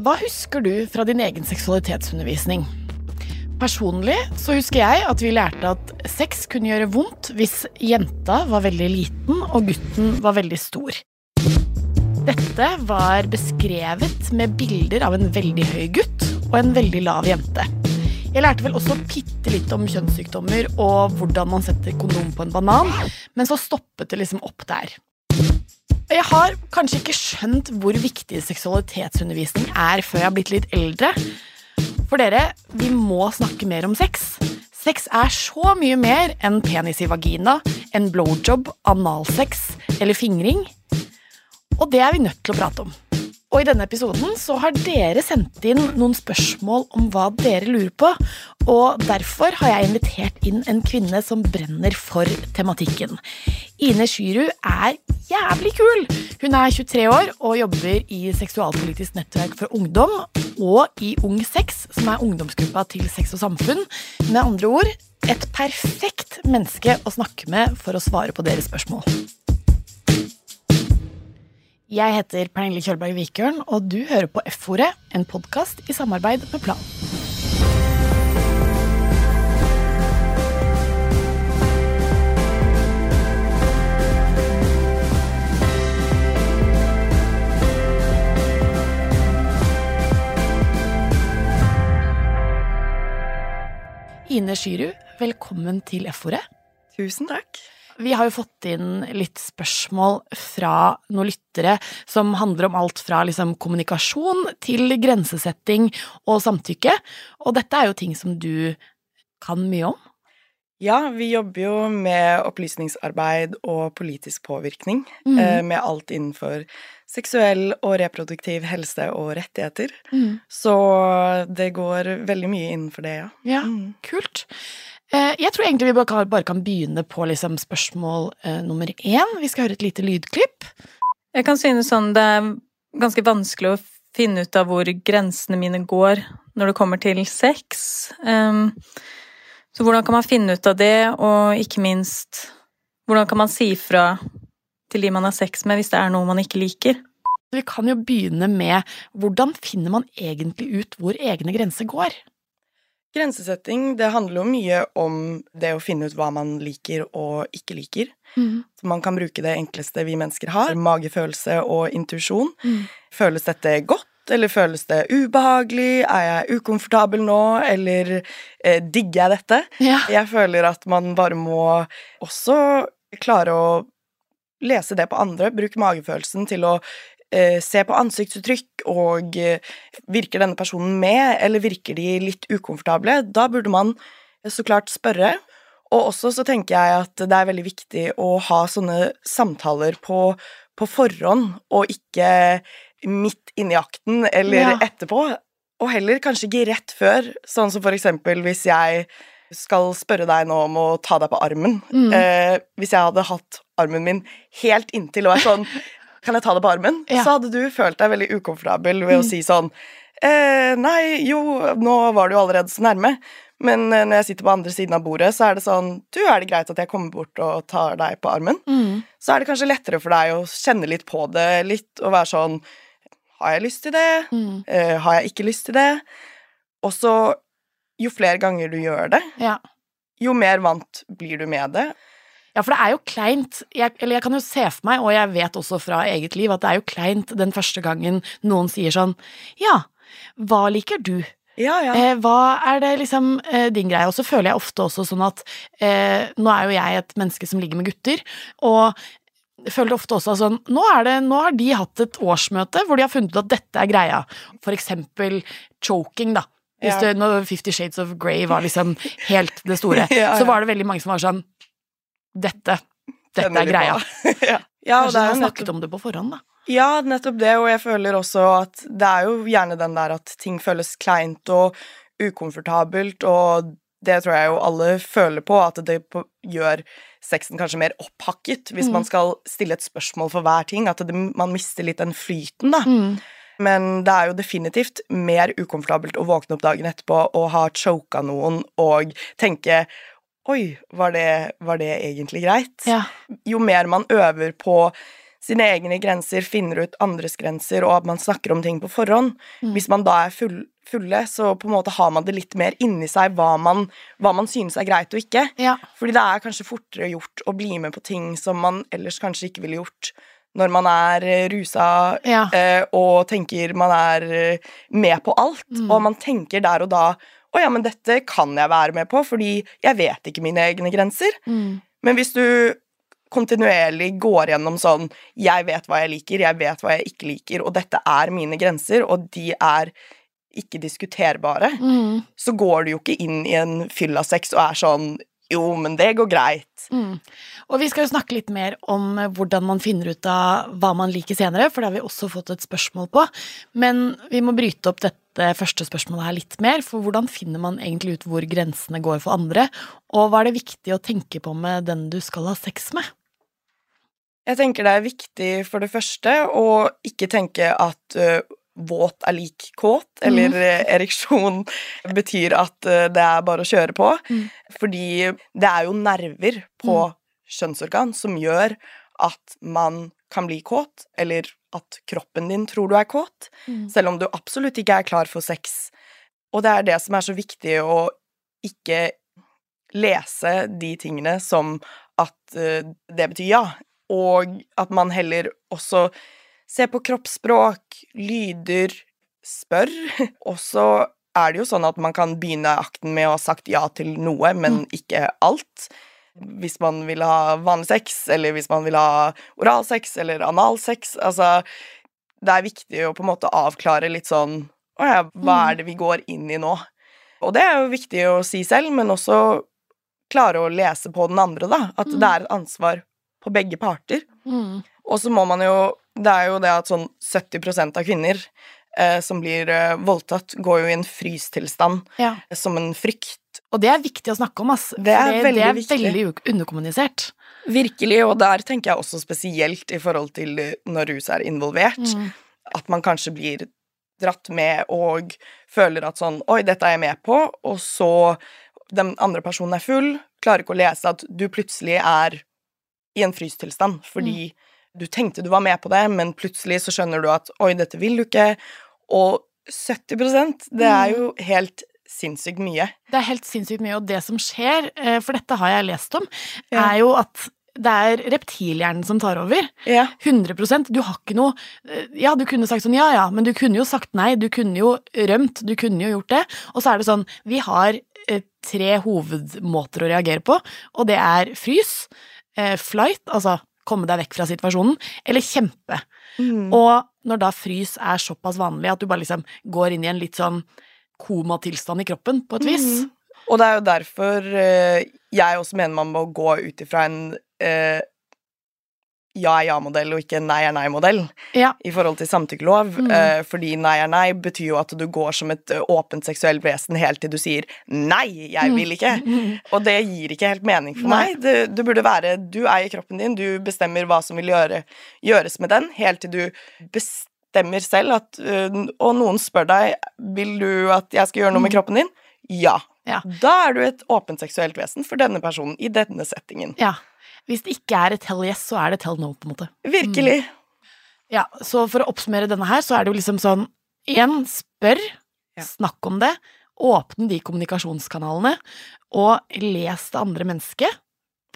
Hva husker du fra din egen seksualitetsundervisning? Personlig så husker jeg at vi lærte at sex kunne gjøre vondt hvis jenta var veldig liten og gutten var veldig stor. Dette var beskrevet med bilder av en veldig høy gutt og en veldig lav jente. Jeg lærte vel også bitte litt om kjønnssykdommer og hvordan man setter kondom på en banan, men så stoppet det liksom opp der. Jeg har kanskje ikke skjønt hvor viktig seksualitetsundervisning er før jeg har blitt litt eldre. For dere, vi må snakke mer om sex. Sex er så mye mer enn penis i vagina, en blowjob, analsex eller fingring. Og det er vi nødt til å prate om. Og i denne episoden så har dere sendt inn noen spørsmål om hva dere lurer på, og derfor har jeg invitert inn en kvinne som brenner for tematikken. Ine Skyru er jævlig kul! Hun er 23 år og jobber i Seksualpolitisk nettverk for ungdom og i Ung Sex, som er ungdomsgruppa til Sex og Samfunn. Med andre ord et perfekt menneske å snakke med for å svare på deres spørsmål. Jeg heter Pernille Kjølberg Vikørn, og du hører på F-ordet, en podkast i samarbeid med Plan. Ine Skyru, velkommen til F-ordet. Tusen takk. Vi har jo fått inn litt spørsmål fra noen lyttere som handler om alt fra liksom kommunikasjon til grensesetting og samtykke, og dette er jo ting som du kan mye om? Ja, vi jobber jo med opplysningsarbeid og politisk påvirkning, Mm. eh, med alt innenfor seksuell og reproduktiv helse og rettigheter. Mm. Så det går veldig mye innenfor det, ja. Ja, Mm. kult. Eh, Jeg tror egentlig vi bare kan, begynne på liksom spørsmål eh, nummer én. Vi skal høre et lite lydklipp. Jeg kan synes sånn det er ganske vanskelig å finne ut av hvor grensene mine går når det kommer til sex. Um, så hvordan kan man finne ut av det, og ikke minst hvordan kan man si fra til de man har sex med hvis det er noe man ikke liker? Vi kan jo begynne med hvordan finner man egentlig ut hvor egne grenser går? Grensesetting, det handler jo mye om det å finne ut hva man liker og ikke liker. Mm. Så man kan bruke det enkleste vi mennesker har, magefølelse og intuisjon. Mm. Føles dette godt, eller føles det ubehagelig? Er jeg ukomfortabel nå, eller eh, digger jeg dette? Ja. Jeg føler at man bare må også klare å lese det på andre, bruke magefølelsen til å se på ansiktsuttrykk, og eh, virker denne personen med, eller virker de litt ukomfortable? Da burde man så klart spørre. Og også så tenker jeg at det er veldig viktig å ha sånne samtaler på, på forhånd, og ikke midt inni akten eller Ja. etterpå. Og heller kanskje ikke rett før, sånn som for eksempel hvis jeg skal spørre deg nå om å ta deg på armen. Mm. Eh, hvis jeg hadde hatt armen min helt inntil og er sånn Kan jeg ta det på armen? Ja. Så hadde du følt deg veldig ukomfortabel ved å Mm. si sånn eh, Nei, jo, nå var du allerede så nærme. Men eh, når jeg sitter på andre siden av bordet, så er det sånn Du, er det greit at jeg kommer bort og tar deg på armen? Mm. Så er det kanskje lettere for deg å kjenne litt på det litt, og være sånn Har jeg lyst til det? Mm. Eh, har jeg ikke lyst til det? Og så, jo flere ganger du gjør det, Ja. jo mer vant blir du med det. Ja, for det er jo kleint. Jeg, eller jeg kan jo se for meg, og jeg vet også fra eget liv, at det er jo kleint den første gangen noen sier sånn Ja, hva liker du? Ja, ja. Eh, hva er det liksom eh, din greie? Og så føler jeg ofte også sånn at eh, Nå er jo jeg et menneske som ligger med gutter, og føler ofte også sånn nå, er det, nå har de hatt et årsmøte hvor de har funnet ut at dette er greia. For eksempel choking, da. Hvis Ja. du, når Fifty Shades of Grey var liksom helt det store, så var det veldig mange som var sånn Dette. Dette er greia. ja. ja, Kanskje og det er har snakket nettopp, om det på forhånd, da. ja, nettopp det, og jeg føler også at det er jo gjerne den der at ting føles kleint og ukomfortabelt, og det tror jeg jo alle føler på, at det gjør sexen kanskje mer opphakket hvis Mm. man skal stille et spørsmål for hver ting, at det, man mister litt den flyten, da. Mm. Men det er jo definitivt mer ukomfortabelt å våkne opp dagen etterpå og ha choka noen og tenke Oi, var det, var det egentlig greit? Ja. Jo mer man øver på sine egne grenser, finner ut andres grenser, og at man snakker om ting på forhånd. Mm. Hvis man da er full, fulle, så på en måte har man det litt mer inni seg hva man, hva man synes er greit og ikke. Ja. Fordi det er kanskje fortere gjort å bli med på ting som man ellers kanskje ikke ville gjort når man er eh, rusa Ja. eh, og tenker man er eh, med på alt, Mm. og man tenker der og da å ja, men dette kan jeg være med på, fordi jeg vet ikke mine egne grenser. Mm. Men hvis du kontinuerlig går gjennom sånn Jeg vet hva jeg liker, jeg vet hva jeg ikke liker, og dette er mine grenser, og de er ikke diskuterbare, Mm. så går du jo ikke inn i en fyllasex og er sånn Jo, men det går greit. Mm. Og vi skal jo snakke litt mer om eh, hvordan man finner ut av hva man liker senere, for det har vi også fått et spørsmål på. Men vi må bryte opp dette første spørsmålet her litt mer, for hvordan finner man egentlig ut hvor grensene går for andre, og hva er det viktig å tenke på med den du skal ha sex med? Jeg tenker det er viktig for det første å ikke tenke at uh, våt er lik kåt, eller mm. ereksjon betyr at uh, det er bare å kjøre på. Mm. Fordi det er jo nerver på kjønnsorgan som gjør at man kan bli kåt, eller at kroppen din tror du er kåt, selv om du absolutt ikke er klar for sex. Og det er det som er så viktig å ikke lese de tingene som at uh, det betyr ja, og at man heller også ser på kroppsspråk, lyder, spør. Og så er det jo sånn at man kan begynne akten med å ha sagt ja til noe, men ikke alt. Hvis man vil ha vanlig sex, eller hvis man vil ha oralsex eller analsex. Altså, det er viktig å på en måte avklare litt sånn Å ja, hva er det vi går inn i nå? Og det er jo viktig å si selv, men også klare å lese på den andre, da. At det er et ansvar på begge parter. Mm. Og så må man jo Det er jo det at sånn 70 av kvinner eh, som blir eh, voldtatt, går jo i en frystilstand Ja. som en frykt. Og det er viktig å snakke om, ass. Det er veldig det er viktig. veldig underkommunisert. Virkelig, og der tenker jeg også spesielt i forhold til når rus er involvert, Mm. at man kanskje blir dratt med og føler at sånn Oi, dette er jeg med på, og så den andre personen er full, klarer ikke å lese at du plutselig er i en frystilstand fordi du tenkte du var med på det, men plutselig så skjønner du at oi, dette vil du ikke, og 70% det er jo helt sinnssykt mye. Det er helt sinnssykt mye, og det som skjer, eh, for dette har jeg lest om, Ja. er jo at det er reptilhjernen som tar over. Ja. 100% Du har ikke noe eh, Ja, du kunne sagt sånn ja ja, men du kunne jo sagt nei, du kunne jo rømt, du kunne jo gjort det. Og så er det sånn, vi har eh, tre hovedmåter å reagere på, og det er frys, flight, altså komme deg vekk fra situasjonen, eller kjempe. Mm. Og når da frys er såpass vanlig at du bare liksom går inn i en litt sånn komatilstand i kroppen, på et vis. Mhm. Og det er jo derfor eh, jeg også mener man må gå ut ifra en eh, ja er ja-modell og ikke en nei er nei-modell Ja. i forhold til samtykkelov. Mm. Eh, fordi nei er nei betyr jo at du går som et eh, åpent seksuelt vesen helt til du sier nei, jeg vil ikke. Og det gir ikke helt mening for Nei. meg. Det, du burde være Du eier kroppen din, du bestemmer hva som vil gjøre, gjøres med den, helt til du bestemmer selv at øh, Og noen spør deg Vil du at jeg skal gjøre noe med Mm. kroppen din. Ja. Ja. Da er du et åpent seksuelt vesen for denne personen i denne settingen. Ja. Hvis det ikke er et hell yes, så er det tell no, på en måte. Virkelig. Ja, så for å oppsummere denne her, så er det jo liksom sånn Igjen, spør, Ja. snakk om det, åpne de kommunikasjonskanalene, og les det andre mennesket.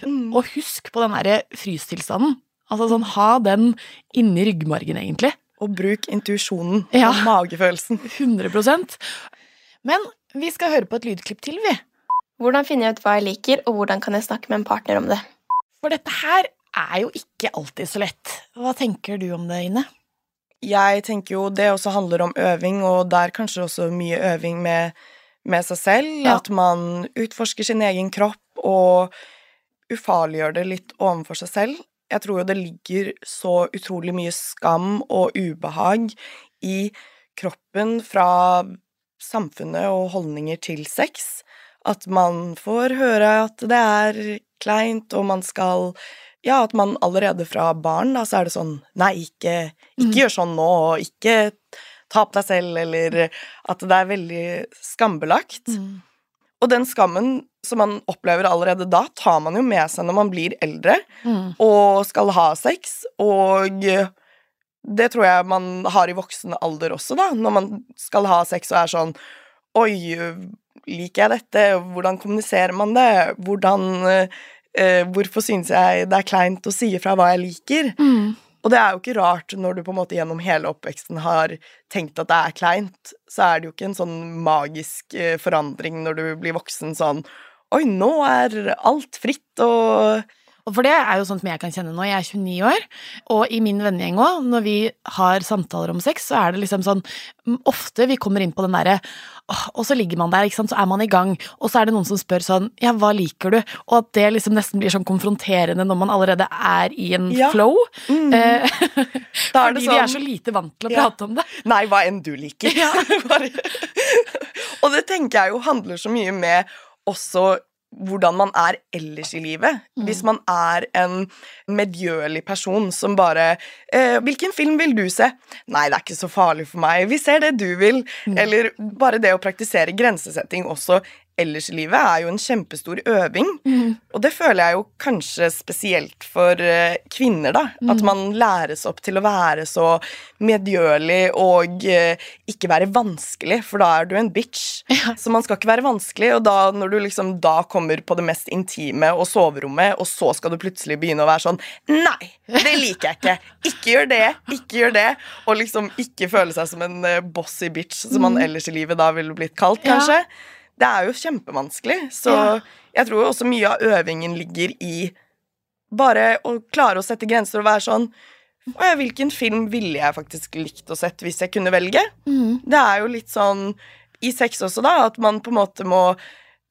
Mm. Og husk på den derre frystilstanden. Altså sånn, ha den inni ryggmargen, egentlig. Og bruk intuisjonen Ja. og magefølelsen. 100% Men vi skal høre på et lydklipp til, vi. Hvordan finner jeg ut hva jeg liker, og hvordan kan jeg snakke med en partner om det? For dette her er jo ikke alltid så lett. Hva tenker du om det, Ine? Jeg tenker jo det også handler om øving, og der kanskje også mye øving med, med seg selv. Ja. At man utforsker sin egen kropp og ufarliggjør det litt overfor seg selv. Jeg tror jo det ligger så utrolig mye skam og ubehag i kroppen fra samfunnet og holdninger til sex. At man får høre at det er kleint, og man skal Ja, at man allerede fra barn, da, så er det sånn Nei, ikke, ikke Mm. gjør sånn nå, og ikke ta på deg selv, eller at det er veldig skambelagt. Mm. Og den skammen som man opplever allerede da, tar man jo med seg når man blir eldre Mm. og skal ha sex, og det tror jeg man har i voksen alder også, da, når man skal ha sex og er sånn Oi, liker jeg dette? Hvordan kommuniserer man det? Hvordan eh, Hvorfor synes jeg det er kleint å si ifra hva jeg liker? Mm. Og det er jo ikke rart når du på en måte gjennom hele oppveksten har tenkt at det er kleint, så er det jo ikke en sånn magisk eh, forandring når du blir voksen sånn Oi, nå er alt fritt og Og for det er jo sånn som jeg kan kjenne nå. Jeg er 29 år, og i min vennegjeng òg, når vi har samtaler om sex, så er det liksom sånn Ofte vi kommer inn på den derre Og så ligger man der, ikke sant, så er man i gang, og så er det noen som spør sånn Ja, hva liker du? Og at det liksom nesten blir sånn konfronterende når man allerede er i en Ja. flow. mm, Eh, fordi vi er sånn- så lite vant til å Ja. prate om det. Nei, hva enn du liker. Ja. Og det tenker jeg jo handler så mye med også hvordan man er ellers i livet. Mm. Hvis man er en medgjørlig person som bare eh, 'Hvilken film vil du se?' 'Nei, det er ikke så farlig for meg. Vi ser det du vil.' Mm. Eller bare det å praktisere grensesetting også ellers i livet er jo en kjempestor øving. Mm. Og det føler jeg jo kanskje spesielt for eh, kvinner, da. At Mm. man læres opp til å være så medgjørlig og eh, ikke være vanskelig, for da er du en bitch. Ja. Så man skal ikke være vanskelig, og da når du liksom da kommer på det mest intime og soverommet, og så skal du plutselig begynne å være sånn Nei, det liker jeg ikke. Ikke gjør det. Ikke gjør det. Og liksom ikke føle seg som en eh, bossy bitch, som man ellers i livet da ville blitt kalt, kanskje. Ja. Det er jo kjempevanskelig. Så Ja. jeg tror også mye av øvingen ligger i bare å klare å sette grenser og være sånn ja, hvilken film ville jeg faktisk likt å sett hvis jeg kunne velge? Mm. Det er jo litt sånn i sex også, da, at man på en måte må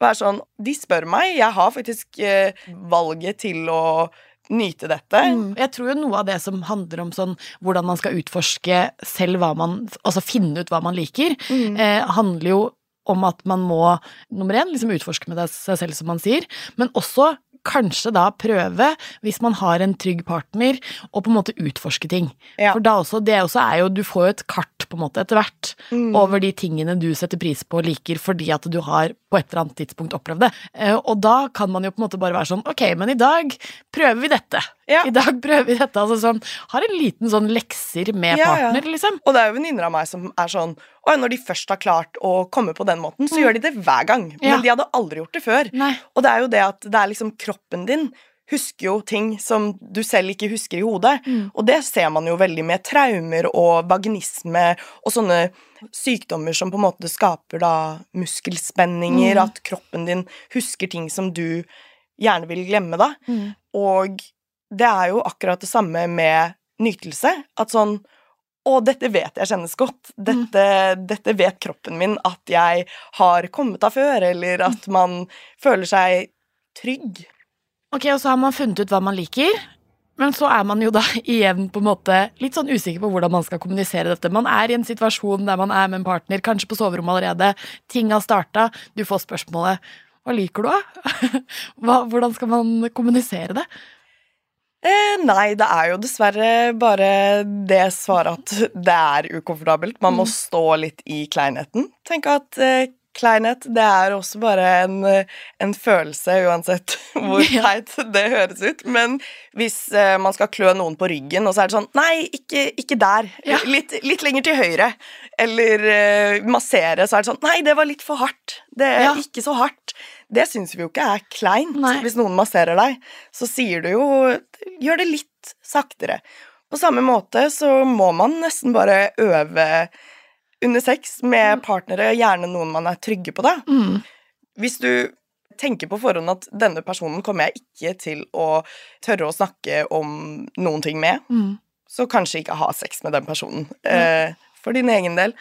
være sånn De spør meg, jeg har faktisk eh, valget til å nyte dette. Mm. Jeg tror jo noe av det som handler om sånn hvordan man skal utforske selv hva man Altså finne ut hva man liker, Mm. eh, handler jo om at man må, nummer én, liksom utforske med seg selv, som man sier, men også kanskje da prøve, hvis man har en trygg partner, å på en måte utforske ting. Ja. For da også, det også er jo, du får jo et kart på en måte etter hvert Mm. over de tingene du setter pris på og liker fordi at du har på et eller annet tidspunkt opplevd det. Eh, Og da kan man jo på en måte bare være sånn, ok, men i dag prøver vi dette. Ja. I dag prøver vi dette. Altså sånn, har en liten sånn lekser med Ja, ja. partner, liksom. Og det er jo venninner av meg som er sånn Og når de først har klart å komme på den måten, så Mm. gjør de det hver gang. Ja. Men de hadde aldri gjort det før. Nei. Og det er jo det at det er liksom kroppen din husker jo ting som du selv ikke husker i hodet. Mm. Og det ser man jo veldig med traumer og vaginisme og sånne sykdommer som på en måte skaper da muskelspenninger, Mm. at kroppen din husker ting som du gjerne vil glemme, da. Mm. Og det er jo akkurat det samme med nytelse. At sånn Å, dette vet jeg kjennes godt. Dette, dette vet kroppen min at jeg har kommet av før, eller at man føler seg trygg. Ok, og så har man funnet ut hva man liker. Men så er man jo da igjen på en måte litt sånn usikker på hvordan man skal kommunisere dette. Man er i en situasjon der man er med en partner, kanskje på soverommet allerede. Ting har starta, du får spørsmålet 'Hva liker du, da?' Hvordan skal man kommunisere det? Eh, nei, det er jo dessverre bare det svaret at det er ukomfortabelt. Man må Mm. stå litt i kleinheten. Tenk at eh, kleinhet, det er også bare en, en følelse, uansett hvor teit det høres ut. Men hvis eh, man skal klø noen på ryggen, og så er det sånn Nei, ikke, ikke der. Ja. Litt, litt lenger til høyre. Eller eh, massere, så er det sånn Nei, det var litt for hardt. Det er Ja. ikke så hardt. Det syns vi jo ikke er kleint Nei. hvis noen masserer deg. Så sier du jo Gjør det litt saktere. På samme måte så må man nesten bare øve under sex med partnere, gjerne noen man er trygge på, da. Mm. Hvis du tenker på forhånd at denne personen kommer jeg ikke til å tørre å snakke om noen ting med, Mm. så kanskje ikke ha sex med den personen. Eh, for din egen del.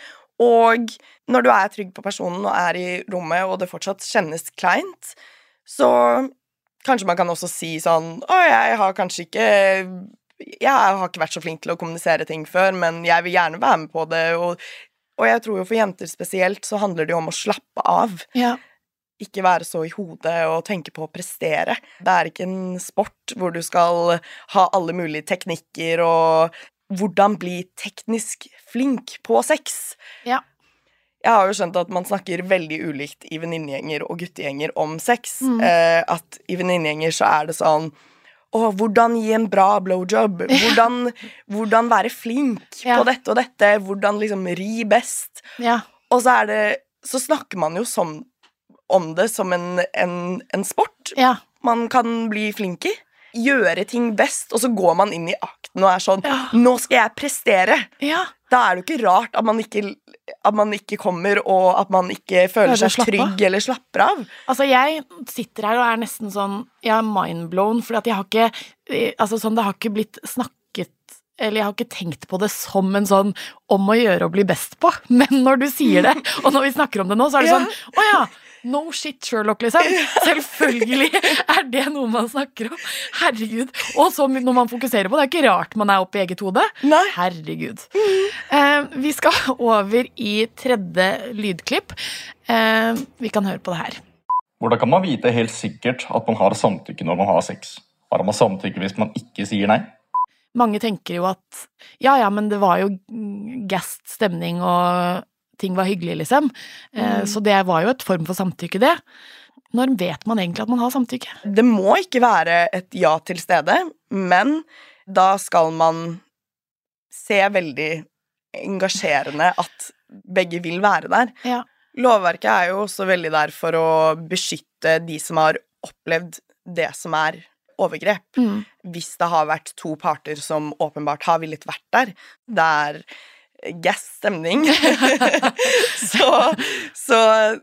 Og når du er trygg på personen og er i rommet, og det fortsatt kjennes kleint, så kanskje man kan også si sånn Å, jeg har kanskje ikke Jeg har ikke vært så flink til å kommunisere ting før, men jeg vil gjerne være med på det. Og, og jeg tror jo for jenter spesielt så handler det jo om å slappe av Ja. ikke være så i hodet og tenke på å prestere. Det er ikke en sport hvor du skal ha alle mulige teknikker og hvordan bli teknisk flink på sex. Ja. Jeg har jo skjønt at man snakker veldig ulikt i venninnegjenger og guttegjenger om sex. Mm. Eh, at i venninnegjenger så er det sånn å, hvordan gi en bra blowjob? Hvordan, hvordan være flink Ja. på dette og dette? Hvordan liksom ri best? Ja. Og så er det Så snakker man jo som, om det som en, en, en sport Ja. man kan bli flink i. Gjøre ting best, og så går man inn i akten og er sånn. Nå skal jeg prestere! ja. Da er det jo ikke rart at man ikke, at man ikke kommer, og at man ikke føler seg trygg eller slapper av. Altså, jeg sitter her og er nesten sånn Jeg er mindblown, for at jeg har ikke eh, Altså, sånn, det har ikke blitt snakket eller jeg har ikke tenkt på det som en sånn om å gjøre å bli best på, men når du sier det, og når vi snakker om det nå, så er det Ja. sånn Å ja! No shit, Sherlock, liksom. Selvfølgelig er det noe man snakker om. Herregud. Og så når man fokuserer på det, det er ikke rart man er oppe i eget hode. Nei. Herregud. Eh, vi skal over i tredje lydklipp. Eh, vi kan høre på det her. Hvordan kan man vite helt sikkert at man har samtykke når man har sex? Har man samtykke hvis man ikke sier nei? Mange tenker jo at ja, ja, men det var jo mm, gassed stemning og ting var hyggelig, liksom. Eh, Mm. Så det var jo et form for samtykke, det. Når vet man egentlig at man har samtykke? Det må ikke være et ja til stede, men da skal man se veldig engasjerende at begge vil være der. Ja. Lovverket er jo også veldig der for å beskytte de som har opplevd det som er overgrep. Mm. Hvis det har vært to parter som åpenbart har villet vært der. Det er gass stemning. så, så,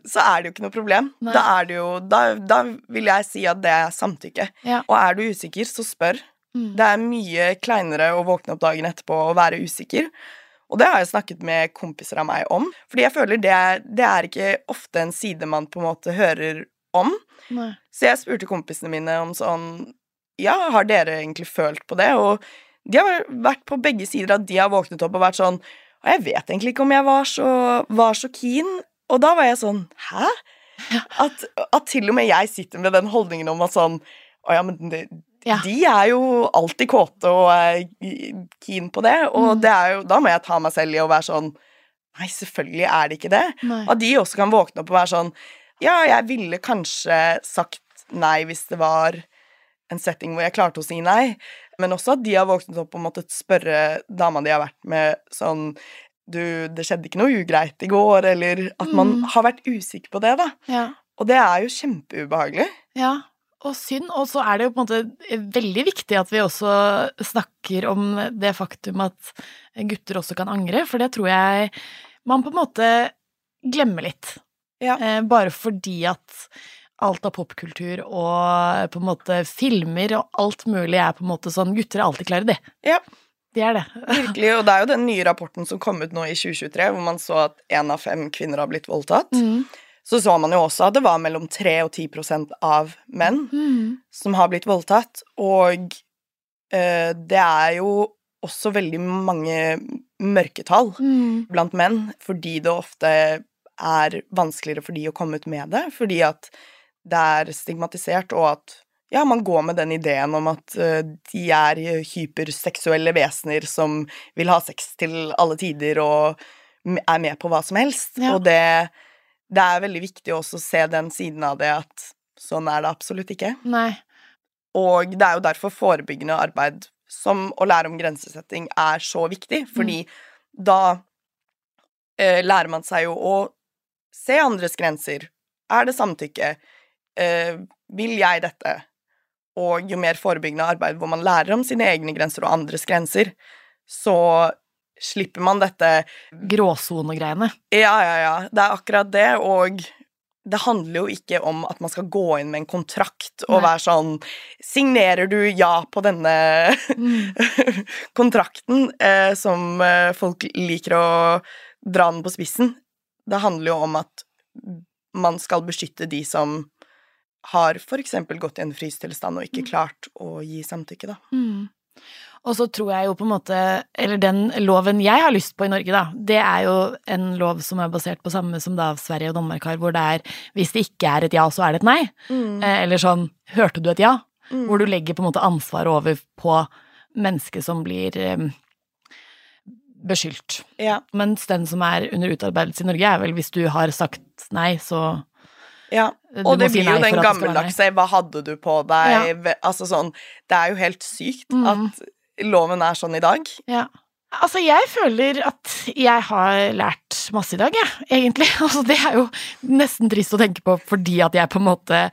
så er det jo ikke noe problem. Nei. Da er det jo da, da vil jeg si at det er samtykke. Ja. Og er du usikker, så spør. Mm. Det er mye kleinere å våkne opp dagen etterpå og være usikker. Og det har jeg snakket med kompiser av meg om. Fordi jeg føler det det er ikke ofte en side man på en måte hører om. Nei. Så jeg spurte kompisene mine om sånn Ja, har dere egentlig følt på det? Og de har vært på begge sider at de har våknet opp og vært sånn Og jeg vet egentlig ikke om jeg var så, var så keen. Og da var jeg sånn Hæ? At, at til og med jeg sitter med den holdningen om at sånn Å ja, men det, Ja. de er jo alltid kåte og er keen på det, og Mm. det er jo, da må jeg ta meg selv i å være sånn Nei, selvfølgelig er det ikke det. Nei. At de også kan våkne opp og være sånn Ja, jeg ville kanskje sagt nei hvis det var en setting hvor jeg klarte å si nei, men også at de har våknet opp og måttet spørre dama de har vært med, sånn Du, det skjedde ikke noe ugreit i går, eller at man Mm. har vært usikker på det, da. Ja. Og det er jo kjempeubehagelig. ja. Og synd. Og så er det jo på en måte veldig viktig at vi også snakker om det faktum at gutter også kan angre, for det tror jeg man på en måte glemmer litt. Ja. Eh, bare fordi at alt av popkultur og på en måte filmer og alt mulig er på en måte sånn Gutter er alltid klare, de. Ja. De er det. Virkelig, og det er jo den nye rapporten som kom ut nå i 2023, hvor man så at én av fem kvinner har blitt voldtatt. Mm. Så så man jo også at det var mellom 3 og 10 prosent av menn Mm. som har blitt voldtatt, og eh, det er jo også veldig mange mørketall Mm. blant menn, fordi det ofte er vanskeligere for de å komme ut med det, fordi at det er stigmatisert, og at ja, man går med den ideen om at eh, de er hyperseksuelle vesener som vil ha sex til alle tider og er med på hva som helst. Ja. Og det, det er veldig viktig også å se den siden av det at sånn er det absolutt ikke. Nei. Og det er jo derfor forebyggende arbeid som å lære om grensesetting er så viktig, fordi da eh, lærer man seg jo å se andres grenser. Er det samtykke? Eh, vil jeg dette? Og jo mer forebyggende arbeid hvor man lærer om sine egne grenser og andres grenser, så slipper man dette Gråsonegreiene. Ja, ja, ja. Det er akkurat det, og det handler jo ikke om at man skal gå inn med en kontrakt og Nei. være sånn Signerer du ja på denne Mm. kontrakten, eh, som eh, folk liker å dra den på spissen? Det handler jo om at man skal beskytte de som har eksempel gått i en frystilstand og ikke klart å gi samtykke, da. Mm. Og så tror jeg jo på en måte Eller den loven jeg har lyst på i Norge, da, det er jo en lov som er basert på samme som da Sverige og Danmark har, hvor det er hvis det ikke er et ja, så er det et nei. Mm. Eller sånn hørte du et ja? Mm. Hvor du legger på en måte ansvaret over på mennesket som blir eh, beskyldt. Ja. Mens den som er under utarbeidelse i Norge, er vel hvis du har sagt nei, så ja. Og det det si blir jo den gammeldagse 'hva hadde du på deg'? Ja. Altså sånn Det er jo helt sykt Mm. at loven er sånn i dag. Ja. Altså, jeg føler at jeg har lært masse i dag, jeg, egentlig. Altså, det er jo nesten trist å tenke på fordi at jeg på en måte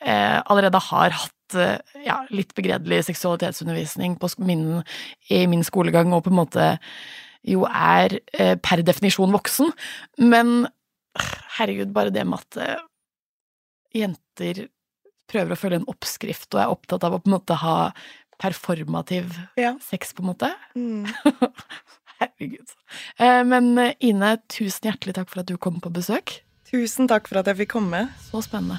eh, allerede har hatt eh, ja, litt begredelig seksualitetsundervisning på min, i min skolegang, og på en måte jo er eh, per definisjon voksen. Men herregud, bare det med at eh, jenter prøver å følge en oppskrift og er opptatt av å på en måte ha performativ Ja. sex, på en måte. Mm. Herregud. Eh, Men eh, Ine, tusen hjertelig takk for at du kom på besøk. Tusen takk for at jeg fikk komme. Så spennende.